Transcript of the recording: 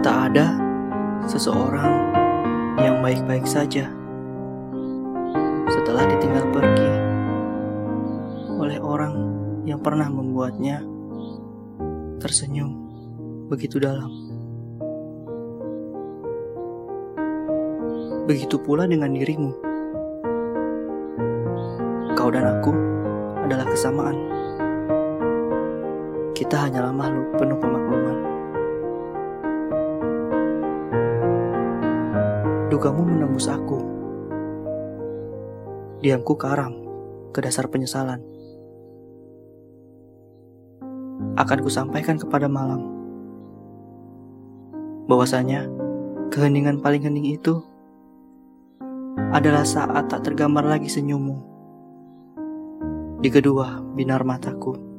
Tak ada seseorang yang baik-baik saja setelah ditinggal pergi oleh orang yang pernah membuatnya tersenyum begitu dalam. Begitu pula dengan dirimu. Kau dan aku adalah kesamaan. Kita hanyalah makhluk penuh pemakluman. Dugamu menembus aku. Diamku karam ke dasar penyesalan. Akan kusampaikan kepada malam bahwasanya keheningan paling hening itu adalah saat tak tergambar lagi senyummu di kedua binar mataku.